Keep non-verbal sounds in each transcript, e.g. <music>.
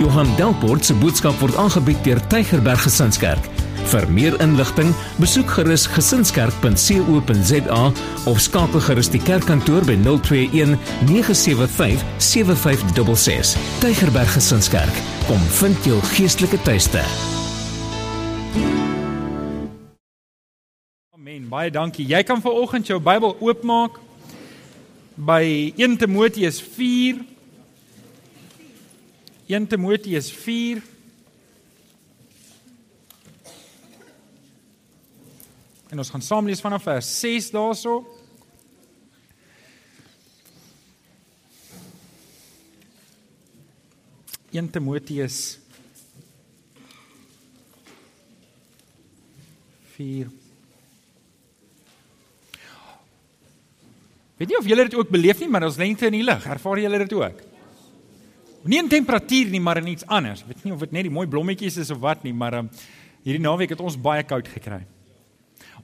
Johan Delport se boodskap word aangebied deur Tygerberg Gesinskerk. Vir meer inligting, besoek gerus gesinskerk.co.za of skakel gerus die kerkkantoor by 021 975 7566. Tygerberg Gesinskerk, kom vind jou geestelike tuiste. Amen. Baie dankie. Jy kan vanoggend jou Bybel oopmaak by 1 Timoteus 4 1 Timoteus 4 En ons gaan saam lees vanaf vers 6 daarso. In Timoteus 4 Weet nie of julle dit ook beleef nie, maar ons lente in die lig. Ervaar julle dit ook? Nie in temperatuur nie, maar in iets anders. Weet nie of dit net die mooi blommetjies is of wat nie, maar um, hierdie naweek het ons baie koud gekry.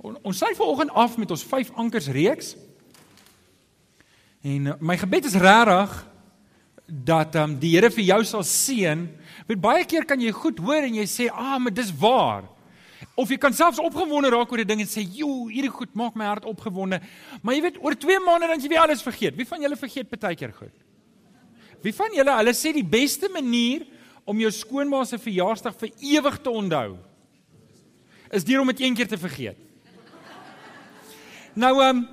On, ons sluit vanoggend af met ons vyf ankers reeks. En uh, my gebed is regtig dat um, die Here vir jou sal seën. Want baie keer kan jy goed hoor en jy sê, "Ah, maar dis waar." Of jy kan selfs opgewonde raak oor 'n ding en sê, "Jo, hierdie goed maak my hart opgewonde." Maar jy weet, oor 2 maande dan jy weer alles vergeet. Wie van julle vergeet baie keer goed? Wie van julle, hulle sê die beste manier om jou skoonma se verjaarsdag vir ewig te onthou is deur om dit een keer te vergeet. Nou ehm um,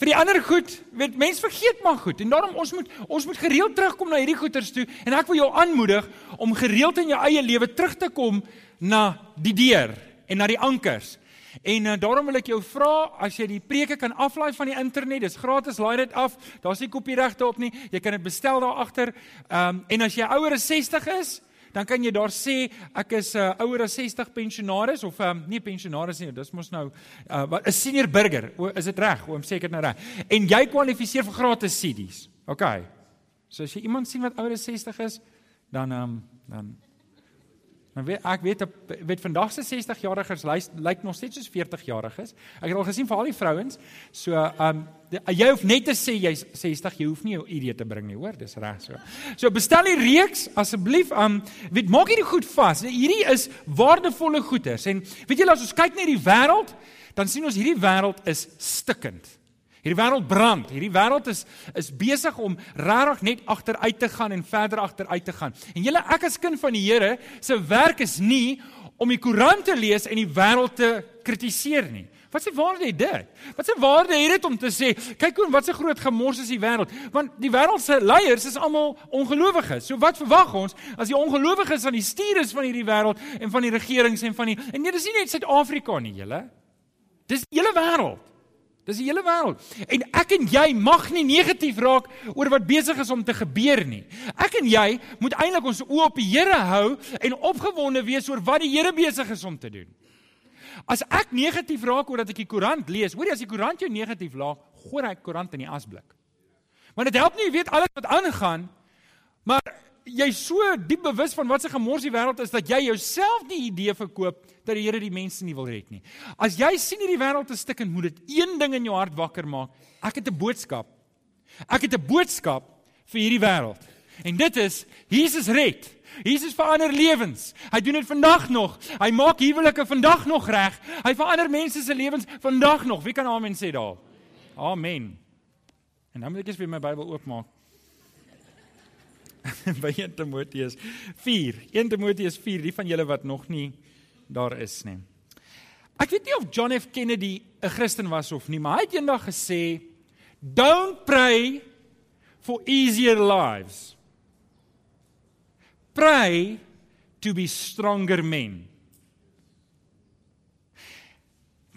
vir die ander goed, weet mense vergeet maar goed en daarom ons moet ons moet gereeld terugkom na hierdie goeters toe en ek wil jou aanmoedig om gereeld in jou eie lewe terug te kom na die deur en na die ankers. En uh, daarom wil ek jou vra as jy die preke kan aflaai van die internet, dis gratis, laai dit af. Daar's nie kopieregte op nie. Jy kan dit bestel daar agter. Ehm um, en as jy ouer as 60 is, dan kan jy daar sê ek is 'n uh, eh, ouer as 60 pensionaris of um, nie pensionaris nie, dis mos nou 'n uh, senior burger. O, is dit reg? Oom sê ek dit nou reg. En jy kwalifiseer vir gratis CD's. OK. So as jy iemand sien wat ouer as 60 is, dan ehm um, dan Maar weet, ek weet weet vandag se 60-jariges lyk nog steeds soos 40-jariges. Ek het al gesien vir al die vrouens. So, ehm um, jy hoef net te sê jy's 60, jy hoef nie jou ID te bring nie, hoor, dis reg so. So bestel die reeks asseblief. Ehm um, weet maak hierdie goed vas. Hierdie is waardevolle goederes. En weet julle as ons kyk na die wêreld, dan sien ons hierdie wêreld is stikkend. Hierdie wêreld brand. Hierdie wêreld is is besig om regtig net agteruit te gaan en verder agteruit te gaan. En julle ek as kind van die Here se werk is nie om die koerant te lees en die wêreld te kritiseer nie. Wat se waarde het dit? Wat se waarde het dit om te sê, kyk hoe wat se groot gemors is die wêreld? Want die wêreld se leiers is almal ongelowiges. So wat verwag ons as die ongelowiges aan die stuur is van hierdie wêreld en van die regerings en van die En nee, dis nie net Suid-Afrika nie, julle. Dis die hele wêreld. Dis die hele wêreld. En ek en jy mag nie negatief raak oor wat besig is om te gebeur nie. Ek en jy moet eintlik ons oë op die Here hou en opgewonde wees oor wat die Here besig is om te doen. As ek negatief raak oor dat ek die koerant lees, hoorie as die koerant jou negatief laat, gooi hy die koerant in die asblik. Want dit help nie jy weet alles wat aangaan, maar jy so diep bewus van wat se gemors die wêreld is dat jy jouself die idee verkoop dat die Here die mense nie wil red nie. As jy sien hierdie wêreld is stikkend, moet dit een ding in jou hart wakker maak. Ek het 'n boodskap. Ek het 'n boodskap vir hierdie wêreld. En dit is Jesus red. Jesus verander lewens. Hy doen dit vandag nog. Hy maak huwelike vandag nog reg. Hy verander mense se lewens vandag nog. Wie kan amen sê daar? Amen. En dan moet ek eens weer my Bybel oopmaak. <laughs> by 1 Timoteus 4. 1 Timoteus 4, die van julle wat nog nie daar is nie. Ek weet nie of John F Kennedy 'n Christen was of nie, maar hy het eendag gesê, "Don't pray for easier lives. Pray to be stronger men."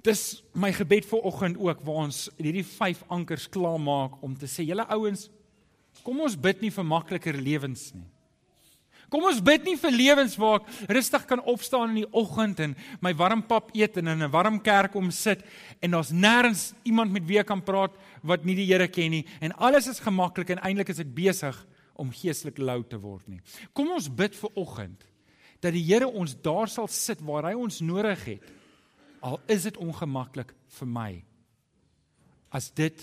Dis my gebed vir oggend ook waar ons hierdie vyf ankers klaarmaak om te sê, julle ouens, kom ons bid nie vir makliker lewens nie. Kom ons bid nie vir lewens waar ek rustig kan opstaan in die oggend en my warm pap eet en in 'n warm kerk om sit en daar's nêrens iemand met wie ek kan praat wat nie die Here ken nie en alles is gemaklik en eintlik is ek besig om geestelik lou te word nie. Kom ons bid vir oggend dat die Here ons daar sal sit waar hy ons nodig het. Al is dit ongemaklik vir my. As dit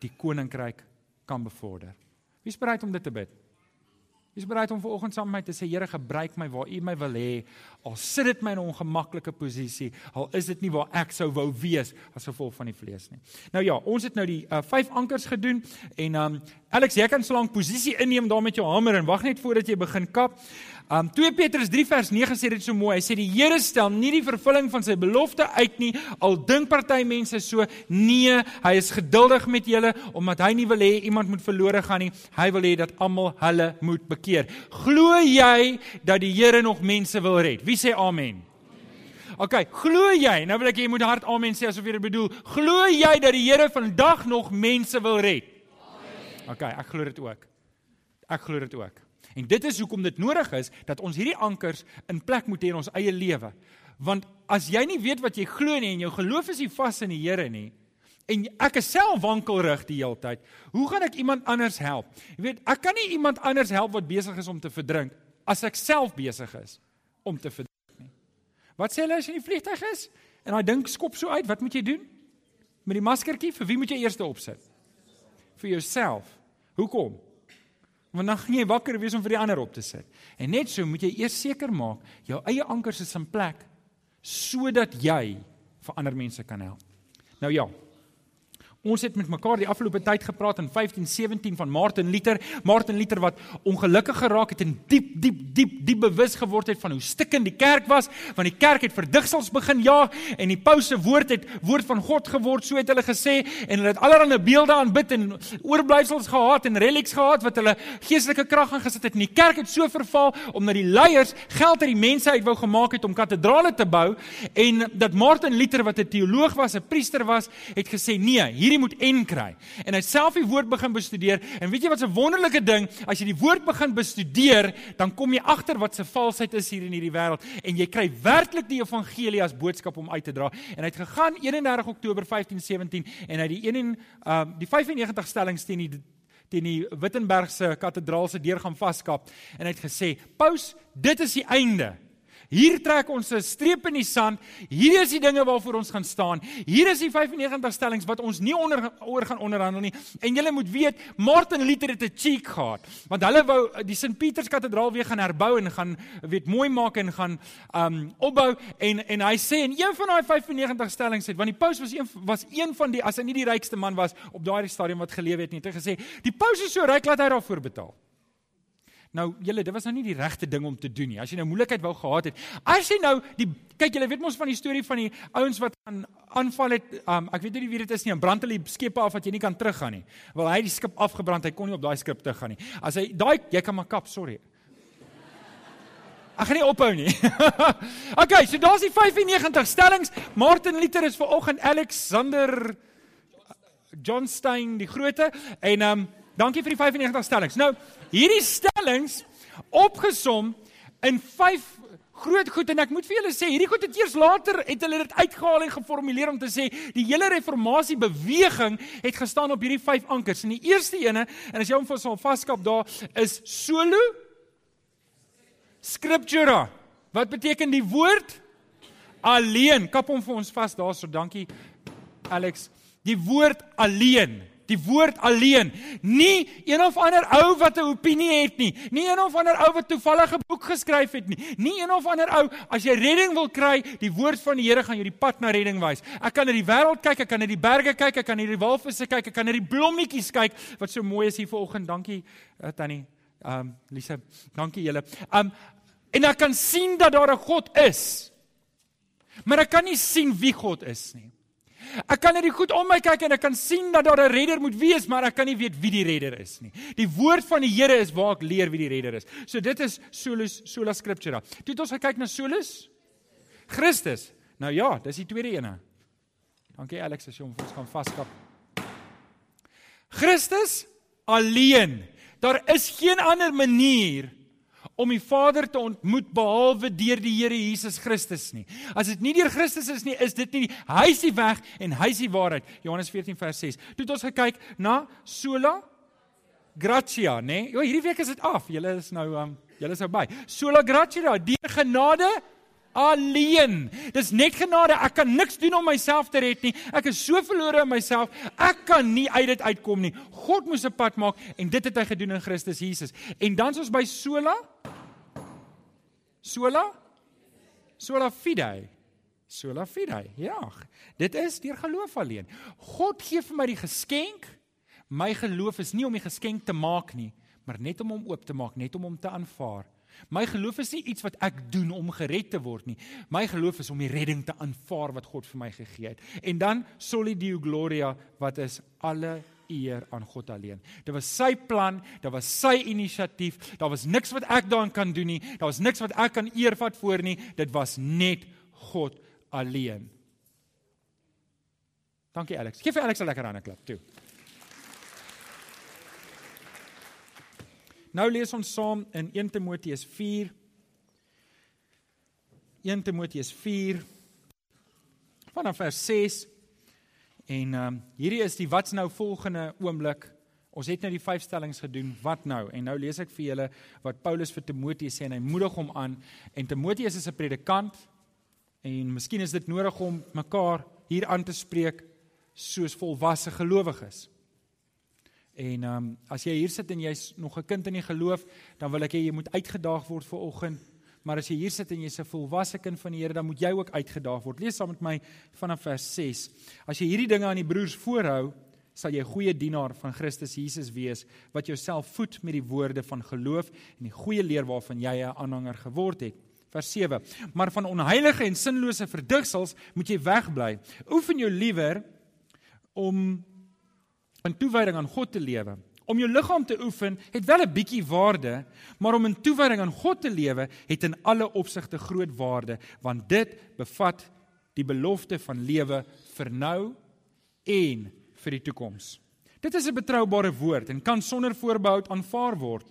die koninkryk kan bevorder. Wie's bereid om dit te bid? Jy's bereid om vanoggend saam met my te sê Here gebruik my waar U my wil hê. Al sit dit my in 'n ongemaklike posisie, al is dit nie waar ek sou wou wees as gevolg van die vlees nie. Nou ja, ons het nou die uh, vyf ankers gedoen en um Alex, jy kan so lank posisie inneem daar met jou hamer en wag net voordat jy begin kap. Um 2 Petrus 3 vers 9 sê dit so mooi. Hy sê die Here stel nie die vervulling van sy belofte uit nie. Al dink party mense so, nee, hy is geduldig met julle omdat hy nie wil hê iemand moet verlore gaan nie. Hy wil hê dat almal hulle moet bekeer. Glo jy dat die Here nog mense wil red? Wie sê amen? OK, glo jy? Nou wil ek jy moet hard amen sê asof jy dit bedoel. Glo jy dat die Here vandag nog mense wil red? Amen. OK, ek glo dit ook. Ek glo dit ook. En dit is hoekom dit nodig is dat ons hierdie ankers in plek moet hê in ons eie lewe. Want as jy nie weet wat jy glo nie en jou geloof is nie vas in die Here nie en ek is self wankelrig die hele tyd, hoe gaan ek iemand anders help? Jy weet, ek kan nie iemand anders help wat besig is om te verdrink as ek self besig is om te verdrink nie. Wat sê hulle as jy in die vliegtuig is en daai ding skop so uit, wat moet jy doen? Met die maskertjie, vir wie moet jy eers opsit? Vir jouself. Hoekom? Want dan gaan jy wakker wees om vir die ander op te sit. En net so moet jy eers seker maak jou eie ankers is in plek sodat jy vir ander mense kan help. Nou ja, Ons het met mekaar die afgelope tyd gepraat in 1517 van Martin Luther, Martin Luther wat ongelukkig geraak het en diep diep diep diep bewus geword het van hoe stikkend die kerk was, want die kerk het verdigsels begin jaag en die paus se woord het woord van God geword, so het hulle gesê en hulle het allerlei beelde aanbid en oorblyfsels gehad en relics gehad wat hulle geestelike krag aangesit het. En die kerk het so verval omdat die leiers geld uit die mense uit wou gemaak het om katedrale te bou. En dat Martin Luther wat 'n teoloog was, 'n priester was, het gesê nee, hierdie moet en kry. En hy self die woord begin bestudeer en weet jy wat 'n wonderlike ding, as jy die woord begin bestudeer, dan kom jy agter wat se valsheid is hier in hierdie wêreld en jy kry werklik die evangelie as boodskap om uit te dra. En hy het gegaan 31 Oktober 1517 en hy die 1 en uh die 95 stellings teen die teen die Wittenbergse kathedraal se deur gaan vaskap en hy het gesê: "Paus, dit is die einde." Hier trek ons 'n streep in die sand. Hier is die dinge waarvoor ons gaan staan. Hier is die 95 stellings wat ons nie onder oor gaan onderhandel nie. En julle moet weet, Martin Luther het 'n cheek gehad, want hulle wou die St Pieters kathedraal weer gaan herbou en gaan weet mooi maak en gaan um opbou en en hy sê in een van daai 95 stellings het want die paus was een was een van die as hy nie die rykste man was op daardie stadium wat geleef het nie. Hy het gesê die paus is so ryk dat hy daarvoor betaal. Nou julle, dit was nou nie die regte ding om te doen nie. As jy nou moeilikheid wou gehad het. As jy nou die kyk julle weet mos van die storie van die ouens wat aan aanval het. Um, ek weet nie wie dit is nie. 'n Brand hulle skepe af wat jy nie kan teruggaan nie. Wel hy het die skip afgebrand. Hy kon nie op daai skip teruggaan nie. As hy daai jy kan maar kap, sorry. Ek gaan nie ophou nie. <laughs> okay, so daar's die 95 stellings. Martin Luther is vanoggend Alexander Johnstein die grootte en um dankie vir die 95 stellings. Nou hierdie stellings opgesom in 5 groot goed en ek moet vir julle sê hierdie goed het eers later het hulle dit uitgehaal en geformuleer om te sê die hele reformatie beweging het gestaan op hierdie 5 ankers. En die eerste ene en as jy hom vir sal vaskap daar is solo scriptura. Wat beteken die woord? Alleen. Kap hom vir ons vas daarso dankie Alex. Die woord alleen Die woord alleen, nie een of ander ou wat 'n opinie het nie, nie een of ander ou wat toevallig 'n boek geskryf het nie, nie een of ander ou as jy redding wil kry, die woord van die Here gaan jou die pad na redding wys. Ek kan na die wêreld kyk, ek kan na die berge kyk, ek kan na die walvisse kyk, ek kan na die blommetjies kyk wat so mooi is hier vanoggend. Dankie uh, Tannie. Ehm um, Lisa, dankie julle. Ehm um, en ek kan sien dat daar 'n God is. Maar ek kan nie sien wie God is nie. Ek kan net die goed om my kyk en ek kan sien dat daar 'n redder moet wees, maar ek kan nie weet wie die redder is nie. Die woord van die Here is waar ek leer wie die redder is. So dit is solus sola scriptura. Toe het ons gekyk na solus Christus. Nou ja, dis die tweede ene. Dankie Alex as jy hom vir ons gaan vaskap. Christus alleen. Daar is geen ander manier om die Vader te ontmoet behalwe deur die Here Jesus Christus nie. As dit nie deur Christus is nie, is dit nie hy is die weg en hy is die waarheid. Johannes 14 vers 6. Toe het ons gekyk na sola gratia, nê? Nee? Jo, hierdie week is dit af. Julle is nou um julle is nou by. Sola gratia, deur genade alleen. Dis net genade. Ek kan niks doen om myself te red nie. Ek is so verlore in myself. Ek kan nie uit dit uitkom nie. God moes 'n pad maak en dit het hy gedoen in Christus Jesus. En dan is ons by sola. Sola? Sola fide. Sola fide. Ja. Dit is deur geloof alleen. God gee vir my die geskenk. My geloof is nie om die geskenk te maak nie, maar net om hom oop te maak, net om hom te aanvaar. My geloof is nie iets wat ek doen om gered te word nie. My geloof is om die redding te aanvaar wat God vir my gegee het. En dan soli deo gloria wat is alle eer aan God alleen. Dit was sy plan, dit was sy inisiatief. Daar was niks wat ek daarin kan doen nie. Daar was niks wat ek kan eervat voor nie. Dit was net God alleen. Dankie Alex. Geef vir Alex 'n lekker hande klap toe. Nou lees ons saam in 1 Timoteus 4 1 Timoteus 4 vanaf vers 6 en ehm um, hierdie is die wat's nou volgende oomblik. Ons het nou die vyf stellings gedoen. Wat nou? En nou lees ek vir julle wat Paulus vir Timoteus sê en hy moedig hom aan. En Timoteus is 'n predikant en miskien is dit nodig om mekaar hier aan te spreek soos volwasse gelowiges. En ehm um, as jy hier sit en jy's nog 'n kind in die geloof, dan wil ek hê jy moet uitgedaag word vir oggend. Maar as jy hier sit en jy's 'n volwasse kind van die Here, dan moet jy ook uitgedaag word. Lees saam met my vanaf vers 6. As jy hierdie dinge aan die broers voorhou, sal jy 'n goeie dienaar van Christus Jesus wees wat jouself voed met die woorde van geloof en die goeie leer waarvan jy 'n aanhanger geword het. Vers 7. Maar van onheilige en sinlose verdigsels moet jy wegbly. Oefen jou liewer om in toewyding aan God te lewe. Om jou liggaam te oefen het wel 'n bietjie waarde, maar om in toewyding aan God te lewe het in alle opsigte groot waarde, want dit bevat die belofte van lewe vir nou en vir die toekoms. Dit is 'n betroubare woord en kan sonder voorbehou aanvaar word.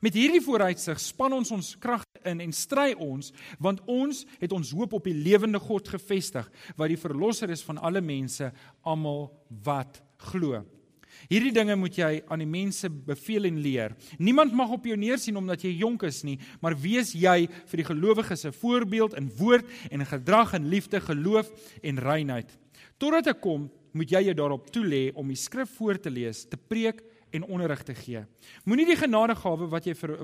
Met hierdie vooruitsig span ons ons kragte in en stry ons want ons het ons hoop op die lewende God gefestig wat die verlosser is van alle mense almal wat glo. Hierdie dinge moet jy aan die mense beveel en leer. Niemand mag op jou neersien omdat jy jonk is nie, maar wees jy vir die gelowiges 'n voorbeeld in woord en in gedrag en liefde, geloof en reinheid. Totdat ek kom, moet jy jou daarop toelê om die skrif voor te lees, te preek en onderrig te gee. Moenie die genadegawe wat jy vir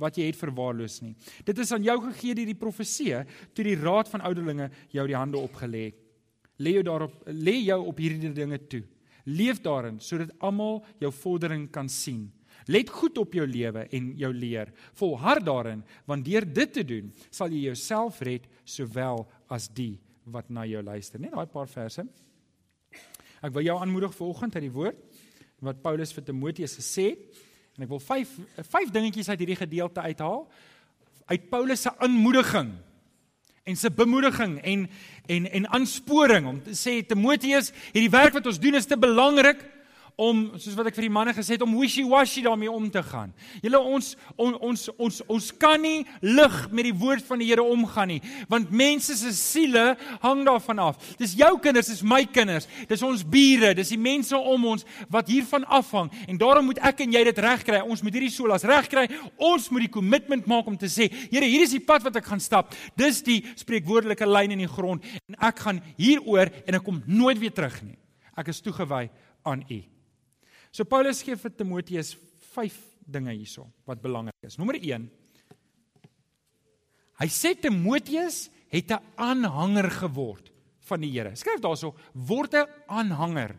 wat jy het verwaarloos nie. Dit is aan jou gegee deur die profeseë toe die raad van ouderlinge jou die hande opgelê het. Lê jou daarop lê jou op hierdie dinge toe. Leef daarin sodat almal jou vordering kan sien. Let goed op jou lewe en jou leer. Volhard daarin, want deur dit te doen, sal jy jouself red sowel as die wat na jou luister. Net daai paar verse. Ek wil jou aanmoedig vanoggend uit die woord wat Paulus vir Timoteus gesê het en ek wil vyf vyf dingetjies uit hierdie gedeelte uithaal uit Paulus se aanmoediging en se bemoediging en en en aansporing om te sê Timoteus, hierdie werk wat ons doen is te belangrik om soos wat ek vir die manne gesê het om wishy-washy daarmee om te gaan. Julle ons on, ons ons ons kan nie lig met die woord van die Here omgaan nie, want mense se siele hang daarvan af. Dis jou kinders, dis my kinders, dis ons bure, dis die mense om ons wat hiervan afhang en daarom moet ek en jy dit regkry. Ons moet hierdie solas regkry. Ons moet die kommitment maak om te sê, Here, hier is die pad wat ek gaan stap. Dis die spreekwoordelike lyn in die grond en ek gaan hieroor en ek kom nooit weer terug nie. Ek is toegewy aan U. So Paulus gee vir Timoteus 5 dinge hierso wat belangrik is. Nommer 1. Hy sê Timoteus het 'n aanhanger geword van die Here. Skryf daarso word 'n aanhanger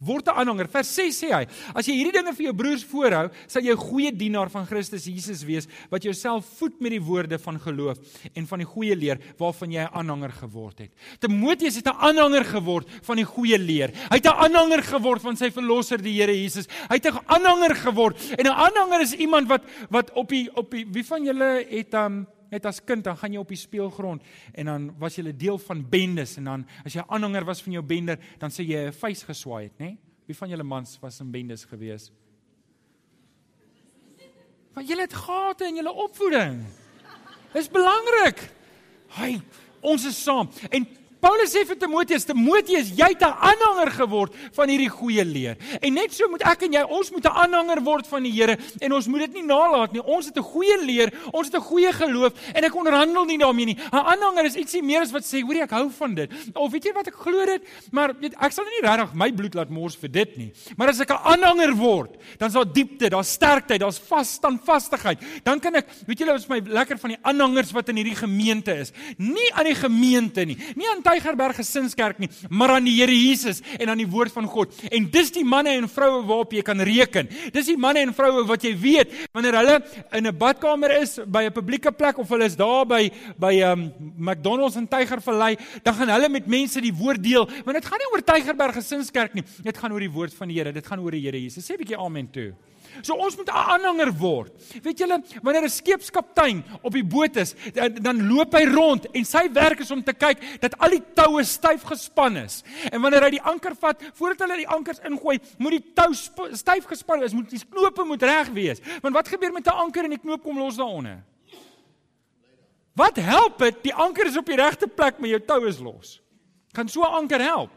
word 'n aanhanger. Vers 6 sê hy: As jy hierdie dinge vir jou broers voorhou, sal jy 'n goeie dienaar van Christus Jesus wees wat jouself voed met die woorde van geloof en van die goeie leer waarvan jy 'n aanhanger geword het. Timoteus het 'n aanhanger geword van die goeie leer. Hy het 'n aanhanger geword van sy verlosser die Here Jesus. Hy het 'n aanhanger geword en 'n aanhanger is iemand wat wat op die op die wie van julle het um net as kind dan gaan jy op die speelgrond en dan was jy 'n deel van bendes en dan as jy 'n aanhanger was van jou bender dan sê jy 'n vuis geswaai het, nê? Wie van julle mans was in bendes gewees? Want julle het gate in julle opvoeding. Dis belangrik. Hy, ons is saam. En Paulus sê vir Timoteus, Timoteus, jy het 'n aanhanger geword van hierdie goeie leer. En net so moet ek en jy, ons moet 'n aanhanger word van die Here en ons moet dit nie nalat nie. Ons het 'n goeie leer, ons het 'n goeie geloof en ek onderhandel nie daarmee nie. 'n Aanhanger is ietsie meer as wat sê, hoor ek hou van dit. Of weet jy wat ek glo dit, maar weet ek sal nie regtig my bloed laat mors vir dit nie. Maar as ek 'n aanhanger word, dan is daar diepte, daar's sterkte, daar's vas standvastigheid. Dan kan ek, weet julle, wat is my lekker van die aanhangers wat in hierdie gemeente is. Nie aan die gemeente nie, nie aan Tygerberg Gesinskerk nie, maar aan die Here Jesus en aan die woord van God. En dis die manne en vroue waarop jy kan reken. Dis die manne en vroue wat jy weet wanneer hulle in 'n badkamer is by 'n publieke plek of hulle is daar by by um McDonald's in Tygervallei, dan gaan hulle met mense die woord deel. Want dit gaan nie oor Tygerberg Gesinskerk nie. Dit gaan oor die woord van die Here. Dit gaan oor die Here Jesus. Sê 'n bietjie amen toe. So ons moet 'n aanhanger word. Weet julle, wanneer 'n skeepskaptein op die boot is, dan, dan loop hy rond en sy werk is om te kyk dat al die toue styf gespan is. En wanneer hy die anker vat, voordat hulle die ankers ingooi, moet die tou styf gespan wees, moet die knope moet reg wees. Want wat gebeur met 'n anker en die knoop kom los daaronder? Wat help dit? Die anker is op die regte plek, maar jou tou is los. Kan so 'n anker help?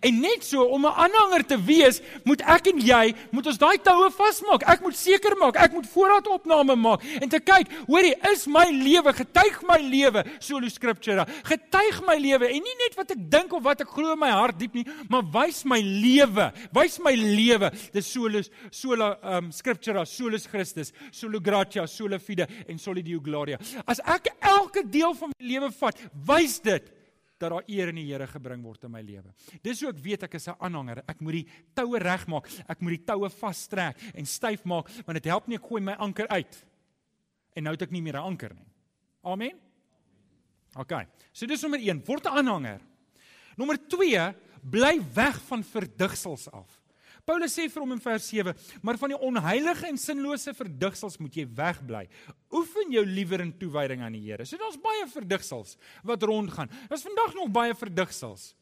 En net so om 'n aanhanger te wees, moet ek en jy moet ons daai toue vasmaak. Ek moet seker maak, ek moet voorraadopname maak en te kyk, hoorie, is my lewe getuig my lewe solo scriptura. Getuig my lewe en nie net wat ek dink of wat ek glo in my hart diep nie, maar wys my lewe. Wys my lewe. Dis solo solo um scriptura, solus Christus, solo gratia, solo fide en soli deo gloria. As ek elke deel van my lewe vat, wys dit dat daar eer in die Here gebring word in my lewe. Dis hoe ek weet ek is 'n aanhanger. Ek moet die toue regmaak. Ek moet die toue vastrek en styf maak want dit help nie ek gooi my anker uit. En nou het ek nie meer 'n anker nie. Amen. OK. So dis nommer 1, word 'n aanhanger. Nommer 2, bly weg van verdigsels af. Paulus sê vir hom in vers 7, maar van die onheilige en sinlose verdigsels moet jy wegbly. Oefen jou liewer in toewyding aan die Here. So daar's baie verdigsels wat rondgaan. Daar's vandag nog baie verdigsels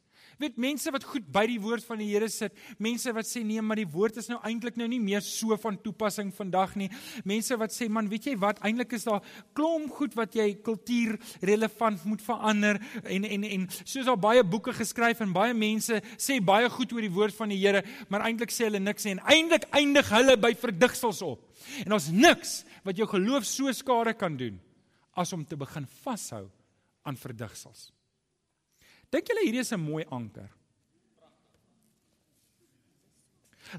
weet mense wat goed by die woord van die Here sit, mense wat sê nee, maar die woord is nou eintlik nou nie meer so van toepassing vandag nie. Mense wat sê man, weet jy wat, eintlik is daar klomp goed wat jy kultuur relevant moet verander en en en soos daar baie boeke geskryf en baie mense sê baie goed oor die woord van die Here, maar eintlik sê hulle niks en eintlik eindig hulle by verdigsels op. En ons niks wat jou geloof so skade kan doen as om te begin vashou aan verdigsels. Dink julle hierdie is 'n mooi anker?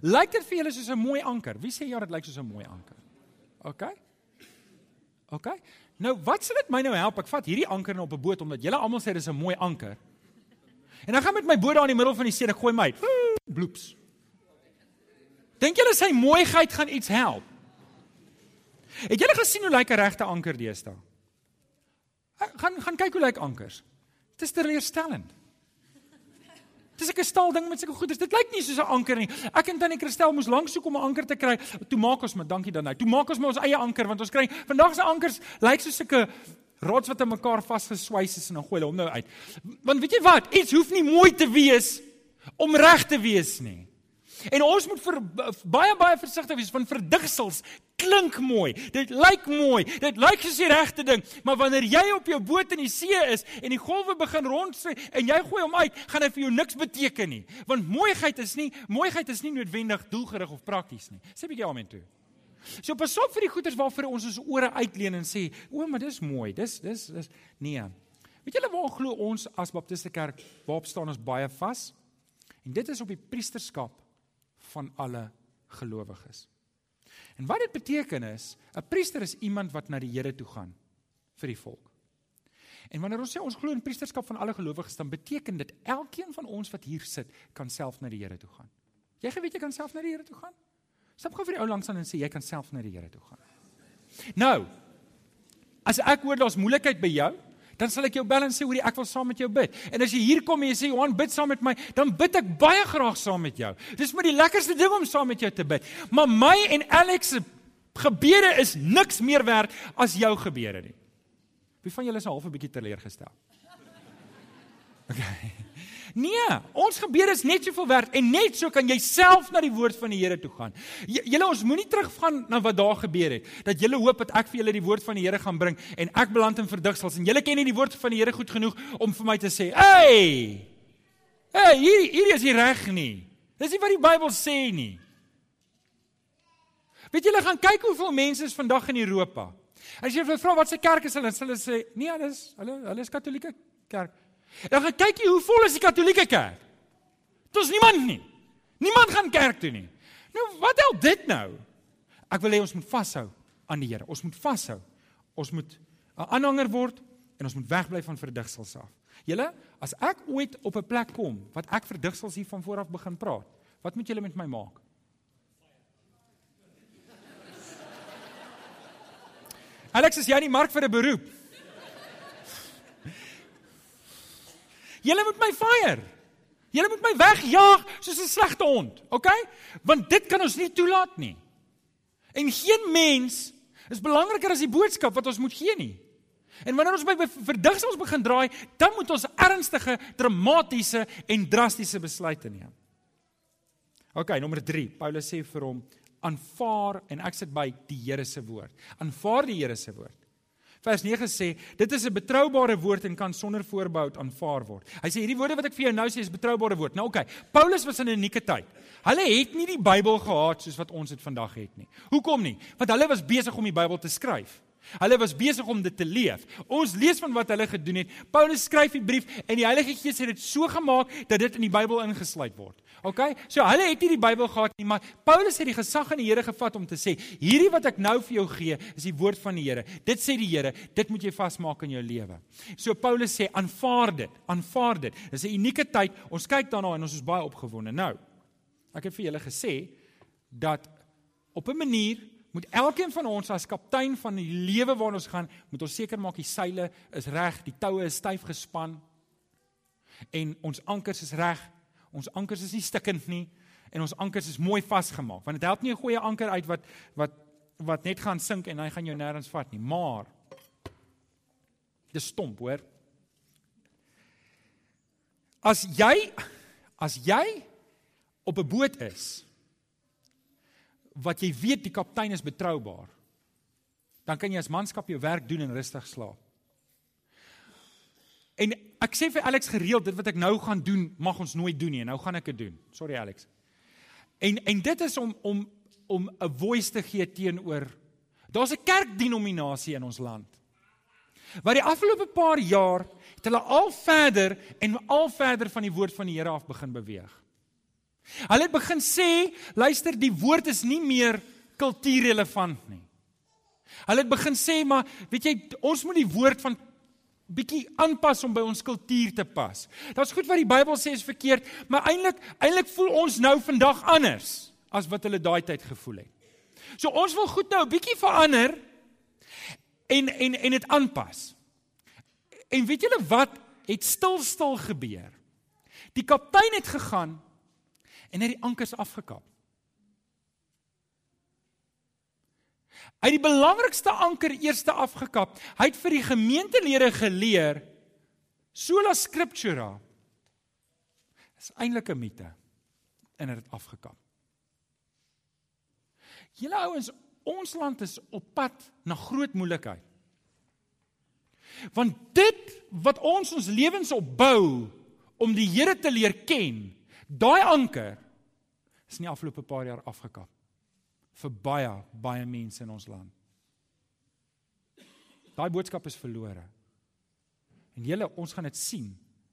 Lyk dit vir julle soos 'n mooi anker? Wie sê ja, dit lyk soos 'n mooi anker? OK? OK. Nou, wat sal dit my nou help? Ek vat hierdie anker nou op 'n boot omdat julle almal sê dis 'n mooi anker. En dan gaan met my boot daar in die middel van die see en ek gooi my uit. Bloeps. Dink julle sy mooiheid gaan iets help? Het julle gesien hoe lyk 'n regte anker deesdae? Gaan gaan kyk hoe lyk ankers. Dit is teleurstellend. Dis 'n staal ding met sulke goeders. Dit lyk nie soos 'n anker nie. Ek en tannie Christel moes lank soek om 'n anker te kry. Toe maak ons met dankie dan nou. Toe maak ons met ons eie anker want ons kry vandag se ankers lyk soos sulke rots wat aan mekaar vasgeswys is en dan gooi hulle hom nou uit. Want weet jy wat? Iets hoef nie mooi te wees om reg te wees nie. En ons moet vir, baie baie versigtig wees van verdigsels. Klink mooi. Dit lyk mooi. Dit lyk soos die regte ding, maar wanneer jy op jou boot in die see is en die golwe begin rondsê en jy gooi hom uit, gaan dit vir jou niks beteken nie. Want mooiheid is nie mooiheid is nie noodwendig doelgerig of prakties nie. Sê 'n bietjie amen toe. So pas op vir die goeders waarvoor ons ons ore uitleen en sê, "O, maar dis mooi. Dis dis dis nee." Weet julle waar glo ons as Baptiste Kerk? Waarop staan ons baie vas? En dit is op die priesterskap van alle gelowiges. En wat dit beteken is, 'n priester is iemand wat na die Here toe gaan vir die volk. En wanneer ons sê ons glo in priesterskap van alle gelowiges, dan beteken dit elkeen van ons wat hier sit, kan self na die Here toe gaan. Jy geweet jy kan self na die Here toe gaan? Stap gou vir die ou langs aan en sê jy kan self na die Here toe gaan. Nou, as ek hoor daar's moeilikheid by jou, dan sal ek jou bel en sê hoor ek wil saam met jou bid. En as jy hier kom en jy sê Johan bid saam met my, dan bid ek baie graag saam met jou. Dis maar die lekkerste ding om saam met jou te bid. Maar my en Alex se gebede is niks meer werd as jou gebede nie. Wie van julle is al half 'n bietjie teleurgestel? <laughs> Okay. Nee, ons gebede is net soveel werd en net so kan jy self na die woord van die Here toe gaan. Julle ons moenie teruggaan na wat daar gebeur het. Dat julle hoop dat ek vir julle die woord van die Here gaan bring en ek beland in verdigsels en julle ken nie die woord van die Here goed genoeg om vir my te sê, "Hey! Hey, hier hier is nie reg nie." Dis nie wat die Bybel sê nie. Weet julle gaan kyk hoeveel mense is vandag in Europa. As jy vra wat se kerk is hulle, hulle sê, "Nee, hulle is hulle hulle is Katolieke kerk." Dan gaan kyk jy hoe vol is die Katolieke kerk. Dit's niemand nie. Niemand gaan kerk toe nie. Nou wat help dit nou? Ek wil hê ons moet vashou aan die Here. Ons moet vashou. Ons moet 'n aanhanger word en ons moet wegbly van verdigsels af. Julle, as ek ooit op 'n plek kom wat ek verdigsels hier van vooraf begin praat, wat moet julle met my maak? Alex, is jy in die mark vir 'n beroep? Julle moet my fire. Julle moet my wegjaag soos 'n slegte hond, okay? Want dit kan ons nie toelaat nie. En geen mens is belangriker as die boodskap wat ons moet gee nie. En wanneer ons by verdigsels begin draai, dan moet ons ernstige, dramatiese en drastiese besluite neem. Okay, nommer 3. Paulus sê vir hom: "Aanvaar en ek sit by die Here se woord. Aanvaar die Here se woord." Vers 9 sê, dit is 'n betroubare woord en kan sonder voorbehoud aanvaar word. Hy sê hierdie woorde wat ek vir jou nou sê is betroubare woord. Nou oké, okay, Paulus was in 'n unieke tyd. Hulle het nie die Bybel gehad soos wat ons dit vandag het nie. Hoekom nie? Want hulle was besig om die Bybel te skryf. Hulle was besig om dit te leef. Ons lees van wat hulle gedoen het. Paulus skryf die brief en die Heilige Gees het dit so gemaak dat dit in die Bybel ingesluit word. OK? So hulle het nie die Bybel gehad nie, maar Paulus het die gesag in die Here gevat om te sê, hierdie wat ek nou vir jou gee, is die woord van die Here. Dit sê die Here, dit moet jy vasmaak in jou lewe. So Paulus sê, aanvaar dit, aanvaar dit. Dis 'n unieke tyd. Ons kyk daarna en ons is baie opgewonde. Nou, ek het vir julle gesê dat op 'n manier moet elkeen van ons as kaptein van die lewe waarin ons gaan, moet ons seker maak die seile is reg, die toue is styf gespan en ons ankers is reg. Ons ankers is nie stikkend nie en ons ankers is mooi vasgemaak. Want dit help nie 'n goeie anker uit wat wat wat net gaan sink en hy gaan jou nêrens vat nie. Maar dis stomp, hoor. As jy as jy op 'n boot is wat jy weet die kaptein is betroubaar, dan kan jy as manskap jou werk doen en rustig slaap. En ek sê vir Alex gereeld dit wat ek nou gaan doen, mag ons nooit doen nie. Nou gaan ek dit doen. Sorry Alex. En en dit is om om om 'n voice te gee teenoor daar's 'n kerkdenominasie in ons land. Wat die afgelope paar jaar het hulle al verder en al verder van die woord van die Here af begin beweeg. Hulle het begin sê, luister, die woord is nie meer kultuurrelevant nie. Hulle het begin sê, maar weet jy, ons moet die woord van bietjie aanpas om by ons kultuur te pas. Dit's goed wat die Bybel sê is verkeerd, maar eintlik eintlik voel ons nou vandag anders as wat hulle daai tyd gevoel het. So ons wil goed nou 'n bietjie verander en en en dit aanpas. En weet julle wat het stil stil gebeur? Die kaptein het gegaan en het die ankers afgekap. Hy het die belangrikste anker eerste afgekap. Hy het vir die gemeentelede geleer sola scriptura. Dis eintlik 'n mite en het dit afgekap. Julle ouens, ons land is op pad na groot moeilikheid. Want dit wat ons ons lewens opbou om die Here te leer ken, daai anker is nie afgelope paar jaar afgekap vir baie baie mense in ons land. Daai boodskap is verlore. En julle, ons gaan dit sien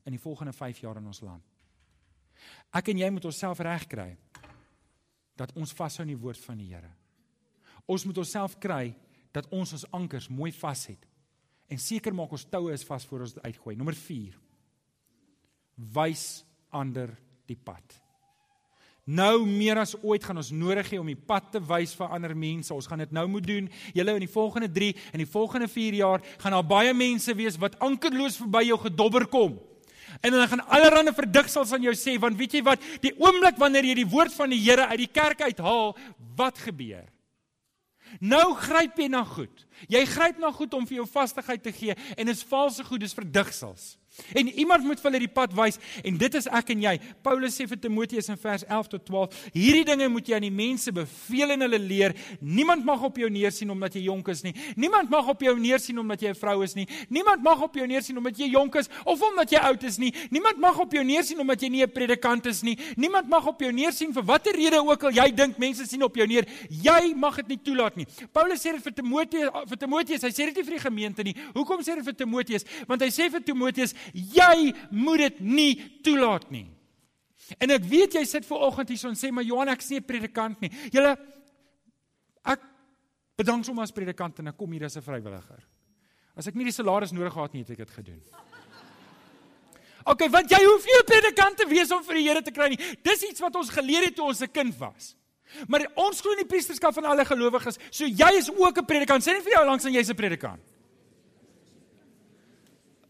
in die volgende 5 jaar in ons land. Ek en jy moet onsself regkry dat ons vashou aan die woord van die Here. Ons moet onsself kry dat ons ons ankers mooi vashet en seker maak ons toue is vas voor ons uitgooi. Nommer 4. Wys ander die pad. Nou meer as ooit gaan ons nodig hê om die pad te wys vir ander mense. Ons gaan dit nou moet doen. Julle in die volgende 3 en die volgende 4 jaar gaan daar baie mense wees wat ankerloos verby jou gedobber kom. En hulle gaan allerlei verdigsels aan jou sê want weet jy wat, die oomblik wanneer jy die woord van die Here uit die kerk uithaal, wat gebeur? Nou gryp jy na goed. Jy gryp na goed om vir jou vastigheid te gee en dit is valse goed, dis verdigsels. En iemand moet vir hulle die pad wys en dit is ek en jy. Paulus sê vir Timoteus in vers 11 tot 12: Hierdie dinge moet jy aan die mense beveel en hulle leer. Niemand mag op jou neersien omdat jy jonk is nie. Niemand mag op jou neersien omdat jy 'n vrou is nie. Niemand mag op jou neersien omdat jy jonk is of omdat jy oud is nie. Niemand mag op jou neersien omdat jy nie 'n predikant is nie. Niemand mag op jou neersien vir watter rede ook al jy dink mense sien op jou neer. Jy mag dit nie toelaat nie. Paulus sê dit vir Timoteus vir Timoteus. Hy sê dit nie vir die gemeente nie. Hoekom sê hy dit vir Timoteus? Want hy sê vir Timoteus Jy moet dit nie toelaat nie. En ek weet jy sit ver oggend hier so en sê maar Johan ek is nie 'n predikant nie. Julle ek bedank sommer as predikant en ek kom hier as 'n vrywilliger. As ek nie die salaris nodig gehad nie, het ek dit gedoen. OK, want jy hoef nie 'n predikant te wees om vir die Here te kry nie. Dis iets wat ons geleer het toe ons 'n kind was. Maar ons glo in die priesterskap van alle gelowiges. So jy is ook 'n predikant. Sê net vir jou langs aan jy's 'n predikant.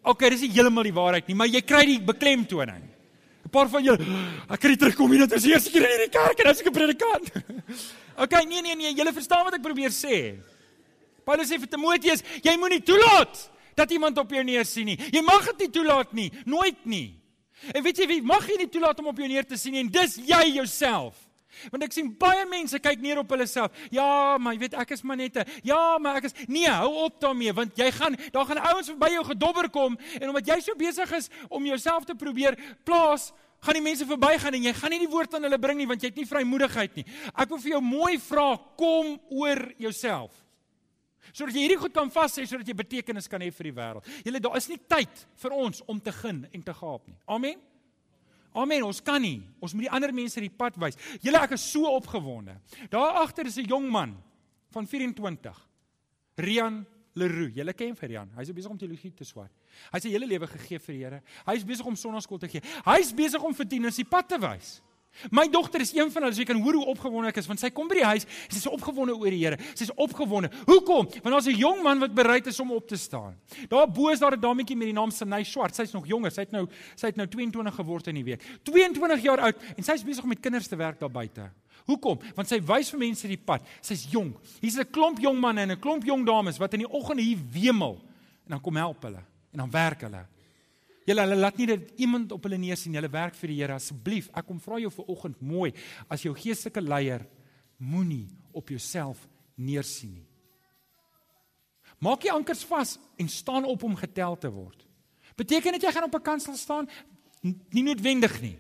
Okay, dis nie heeltemal die waarheid nie, maar jy kry die beklemtoning. 'n Paar van julle, ek kry terugkom hier dat ons eers keer in hierdie kerk en as ek 'n predikant. <laughs> Okay, nee nee nee, julle verstaan wat ek probeer sê. Paulus sê vir Timoteus, jy moenie toelaat dat iemand op jou neer sien nie. Jy mag dit nie toelaat nie, nooit nie. En weet jy wie mag jy nie toelaat om op jou neer te sien nie? En dis jy jouself. Want ek sien baie mense kyk neer op hulle self. Ja, maar jy weet ek is maar net 'n Ja, maar ek is nee, hou op daarmee want jy gaan daar gaan ouens verby jou gedobber kom en omdat jy so besig is om jouself te probeer plaas, gaan die mense verbygaan en jy gaan nie die woord aan hulle bring nie want jy het nie vrymoedigheid nie. Ek wil vir jou mooi vra, kom oor jouself. Sodat jy hierdie goed kan vas sê sodat jy betekenis kan hê vir die wêreld. Julle daar is nie tyd vir ons om te gin en te gaap nie. Amen. Amen, ons kan nie. Ons moet die ander mense die pad wys. Julle ek is so opgewonde. Daar agter is 'n jong man van 24. Rian Leroux. Julle ken vir Rian. Hy's besig om teologie te swaai. Hy het sy hele lewe gegee vir die Here. Hy's besig om sonnaskool te gee. Hy's besig om vir tieners die pad te wys. My dogter is een van hulle, so jy kan hoor hoe opgewonde ek is want sy kom by die huis, sy is opgewonde oor die Here. Sy's opgewonde. Hoekom? Want daar's 'n jong man wat bereid is om op te staan. Daar bo is daar 'n dametjie met die naam Sanay Swart. Sy's nog jonger. Sy het nou sy het nou 22 geword in die week. 22 jaar oud en sy's besig om met kinders te werk daar buite. Hoekom? Want sy wys vir mense die pad. Sy's jonk. Hier's 'n klomp jong manne en 'n klomp jong dames wat in die oggend hier wemel en dan kom help hulle en dan werk hulle. Julle hulle laat nie dat iemand op hulle neersien. Julle werk vir die Here asseblief. Ek kom vra jou vir oggend mooi as jou geestelike leier moenie op jouself neersien nie. Maak jy ankers vas en staan op om getel te word. Beteken dit jy gaan op 'n kansel staan? Nie noodwendig nie.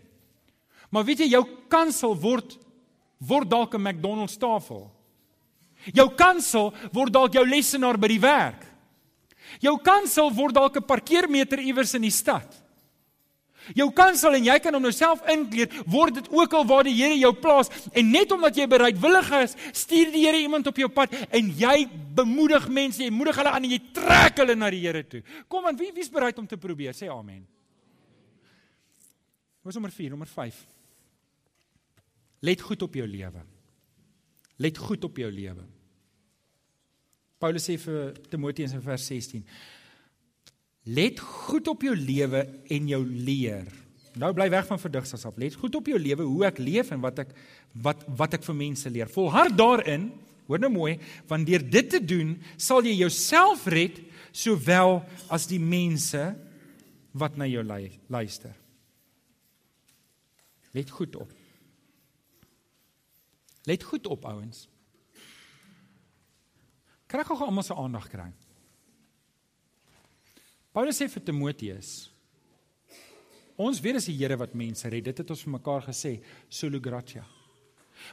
Maar weet jy jou kansel word word dalk 'n McDonald's tafel. Jou kansel word dalk jou lesenaar by die werk. Jou kansel word dalk 'n parkeermeter iewers in die stad. Jou kansel en jy kan hom nou self inkleer, word dit ook al waar die Here jou plaas en net omdat jy bereidwillig is, stuur die Here iemand op jou pad en jy bemoedig mense, jy moedig hulle aan en jy trek hulle na die Here toe. Kom aan, wie wie's bereid om te probeer? Sê amen. Wat is nommer 4, nommer 5? Let goed op jou lewe. Let goed op jou lewe. Paulus sê vir Timoteus in vers 16: Let goed op jou lewe en jou leer. Nou bly weg van verdigtings af. Let goed op jou lewe, hoe ek leef en wat ek wat wat ek vir mense leer. Volhard daarin, hoor nou mooi, want deur dit te doen, sal jy jouself red sowel as die mense wat na jou luister. Let goed op. Let goed op ouens. Kry gou almal se aandag kry. Paulus sê vir Timoteus: Ons weet dis die Here wat mense red. Dit het ons vir mekaar gesê, solo gratia.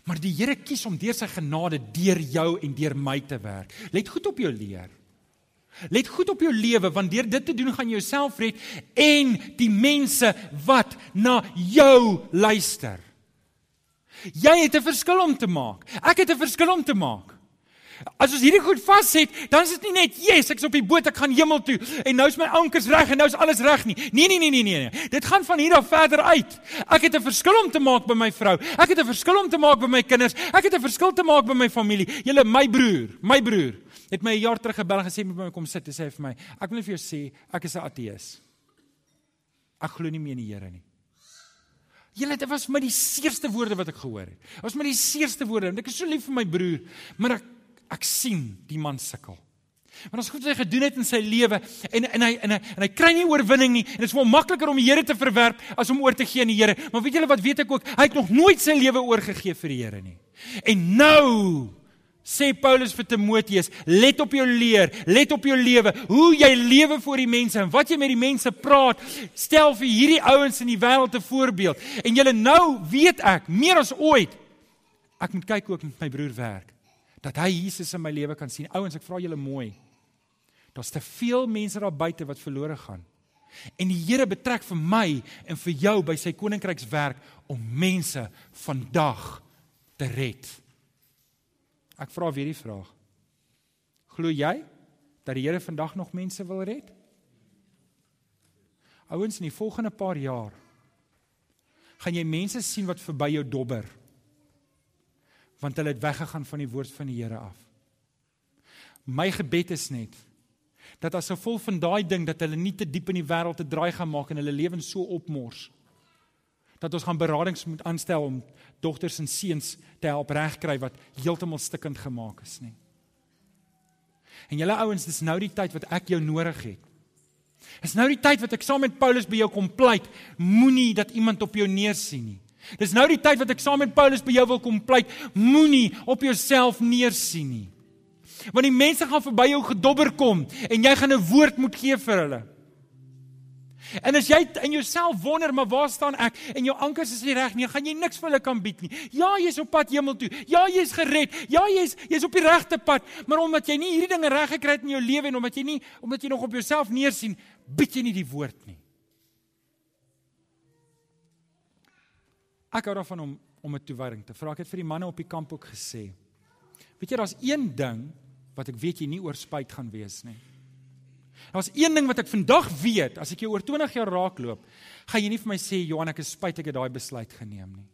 Maar die Here kies om deur sy genade deur jou en deur my te werk. Let goed op jou leer. Let goed op jou lewe want deur dit te doen gaan jy jouself red en die mense wat na jou luister. Jy het 'n verskil om te maak. Ek het 'n verskil om te maak. As ons hierdie goed vasset, dan is dit nie net yes, ek's op die boot, ek gaan hemel toe en nou is my ankers reg en nou is alles reg nie. Nee nee nee nee nee. Dit gaan van hier af verder uit. Ek het 'n verskil om te maak by my vrou. Ek het 'n verskil om te maak by my kinders. Ek het 'n verskil te maak by my familie. Julle my broer, my broer het my 'n jaar terug gebel en gesê moet by my kom sit en sê vir my, ek wil vir jou sê, ek is 'n ateïs. Ek glo nie meer in die Here nie. Julle dit was my die seerste woorde wat ek gehoor het. Was my die seerste woorde. Ek is so lief vir my broer, maar ek ek sien die man sukkel. Want ons goed wat hy gedoen het in sy lewe en en hy en hy en hy kry nie oorwinning nie en dit is vir hom makliker om die Here te verwerp as om oor te gee aan die Here. Maar weet julle wat weet ek ook? Hy het nog nooit sy lewe oorgegee vir die Here nie. En nou sê Paulus vir Timoteus, let op jou leer, let op jou lewe, hoe jy lewe voor die mense en wat jy met die mense praat, stel vir hierdie ouens in die wêreld 'n voorbeeld. En julle nou weet ek meer as ooit ek moet kyk ook met my broer werk dat hy Jesus in my lewe kan sien. Ouens, ek vra julle mooi. Daar's te veel mense daar buite wat verlore gaan. En die Here betrek vir my en vir jou by sy koninkrykswerk om mense vandag te red. Ek vra weer die vraag. Glo jy dat die Here vandag nog mense wil red? Ouens, in die volgende paar jaar gaan jy mense sien wat verby jou dobber. Want hulle het weggegaan van die woord van die Here af. My gebed is net dat as gevolg van daai ding dat hulle nie te diep in die wêreld te draai gaan maak en hulle lewens so opmors dat ons gaan beradings moet aanstel om dogters en seuns te help regkry wat heeltemal stikkend gemaak is nie. En julle ouens, dis nou die tyd wat ek jou nodig het. Dis nou die tyd wat ek saam met Paulus by jou kom pleit, moenie dat iemand op jou neersien nie. Dis nou die tyd wat ek saam met Paulus by jou wil kom pleit, moenie op jouself neersien nie want die mense gaan verby jou gedobber kom en jy gaan 'n woord moet gee vir hulle. En as jy in jouself wonder, maar waar staan ek? En jou ankers is nie reg nie, gaan jy niks vir hulle kan bied nie. Ja, jy's op pad hemel toe. Ja, jy's gered. Ja, jy's jy's op die regte pad, maar omdat jy nie hierdie dinge reg gekry het in jou lewe en omdat jy nie omdat jy nog op jouself neersien, bied jy nie die woord nie. Ek hou daarvan om om 'n toewyding te vra. Ek het vir die manne op die kamp ook gesê. Weet jy, daar's een ding wat ek weet jy nie oor spyt gaan wees nie. Daar's een ding wat ek vandag weet, as ek jou oor 20 jaar raakloop, gaan jy nie vir my sê Johan ek is spyt ek het daai besluit geneem nie.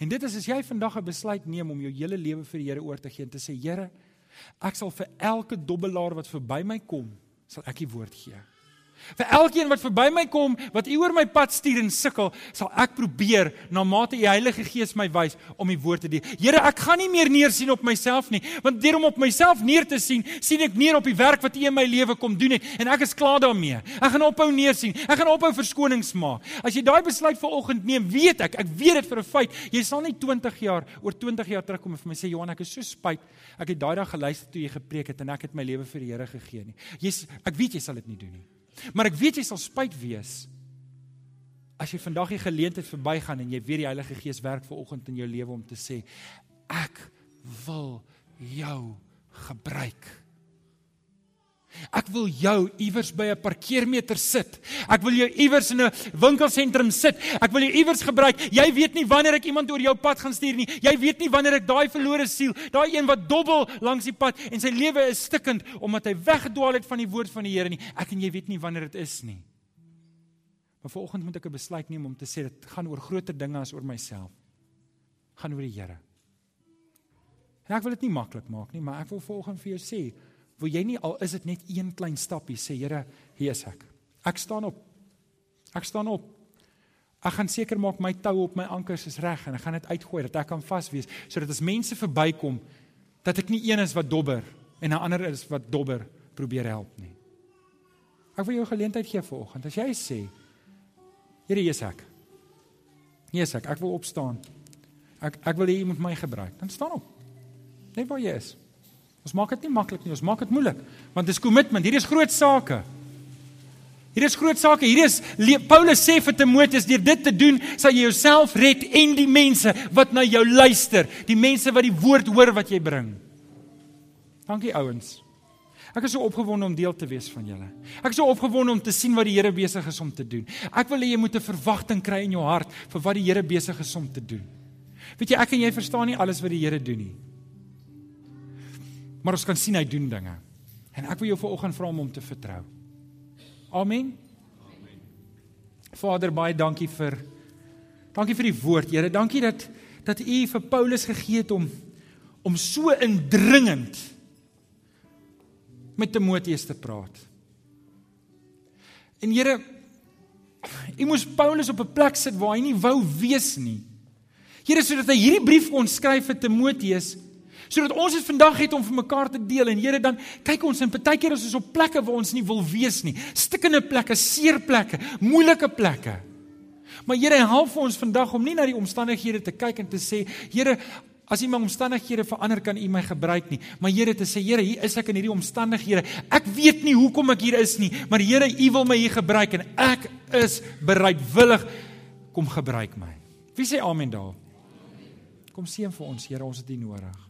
En dit is as jy vandag 'n besluit neem om jou hele lewe vir die Here oor te gee en te sê Here, ek sal vir elke dobbelaar wat verby my kom, sal ek die woord gee. Vir elkeen wat verby my kom, wat u oor my pad stuur en sukkel, sal ek probeer na mate u Heilige Gees my wys om die woord te doen. Here, ek gaan nie meer neersien op myself nie, want deur om op myself neer te sien, sien ek neer op die werk wat u in my lewe kom doen het en ek is klaar daarmee. Ek gaan ophou neersien. Ek gaan ophou verskonings maak. As jy daai besluit vanoggend neem, weet ek, ek weet dit vir 'n feit, jy sal nie 20 jaar oor 20 jaar terugkom en vir my sê Johan, ek is so spyt. Ek het daai dag geluister toe jy gepreek het en ek het my lewe vir die Here gegee nie. Jy's ek weet jy sal dit nie doen nie. Maar ek weet jy sal spyt wees as jy vandag die geleentheid verbygaan en jy weet die Heilige Gees werk ver oggend in jou lewe om te sê ek wil jou gebruik. Ek wil jou iewers by 'n parkeermeter sit. Ek wil jou iewers in 'n winkelsentrum sit. Ek wil jou iewers gebruik. Jy weet nie wanneer ek iemand oor jou pad gaan stuur nie. Jy weet nie wanneer ek daai verlore siel, daai een wat dobbel langs die pad en sy lewe is stikkend omdat hy weggedwaal het van die woord van die Here nie. Ek en jy weet nie wanneer dit is nie. Maar vanoggend moet ek 'n besluit neem om te sê dit gaan oor groter dinge as oor myself. Gaan oor die Here. En ek wil dit nie maklik maak nie, maar ek wil vanoggend vir jou sê wil jy nie al is dit net een klein stapie sê Here, hier is ek. Ek staan op. Ek staan op. Ek gaan seker maak my tou op my ankers is reg en ek gaan dit uitgooi dat ek kan vas wees sodat as mense verbykom dat ek nie een is wat dobber en 'n ander is wat dobber probeer help nie. Ek wil jou geleentheid gee vanoggend. As jy sê Here, is ek. Is ek. Ek wil opstaan. Ek ek wil hê jy moet my gebruik. Dan staan op. Net waar jy is. Ons maak dit nie maklik nie, ons maak dit moeilik. Want dis kommitment. Hierdie is groot sake. Hierdie is groot sake. Hierdie is Paulus sê vir Timoteus deur dit te doen, sal jy jouself red en die mense wat na jou luister, die mense wat die woord hoor wat jy bring. Dankie ouens. Ek is so opgewonde om deel te wees van julle. Ek is so opgewonde om te sien wat die Here besig is om te doen. Ek wil hê jy moet 'n verwagting kry in jou hart vir wat die Here besig is om te doen. Weet jy, ek en jy verstaan nie alles wat die Here doen nie maar ons kan sien hy doen dinge. En ek wil jou vanoggend vra om hom te vertrou. Amen. Amen. Vader, baie dankie vir dankie vir die woord, Here. Dankie dat dat U vir Paulus gegee het om om so indringend met Timoteus te praat. En Here, U moes Paulus op 'n plek sit waar hy nie wou wees nie. Here, sodat hy hierdie brief kon skryf vir Timoteus Sodat ons dit vandag het om vir mekaar te deel en Here dan kyk ons en partykeer is ons op plekke waar ons nie wil wees nie. Stikkende plekke, seer plekke, moeilike plekke. Maar Here help vir ons vandag om nie na die omstandighede te kyk en te sê, Here, as my omstandighede verander kan U my gebruik nie. Maar Here te sê, Here, hier is ek in hierdie omstandighede. Ek weet nie hoekom ek hier is nie, maar Here, U wil my hier gebruik en ek is bereidwillig kom gebruik my. Wie sê amen daar? Kom seën vir ons, Here, ons het U nodig.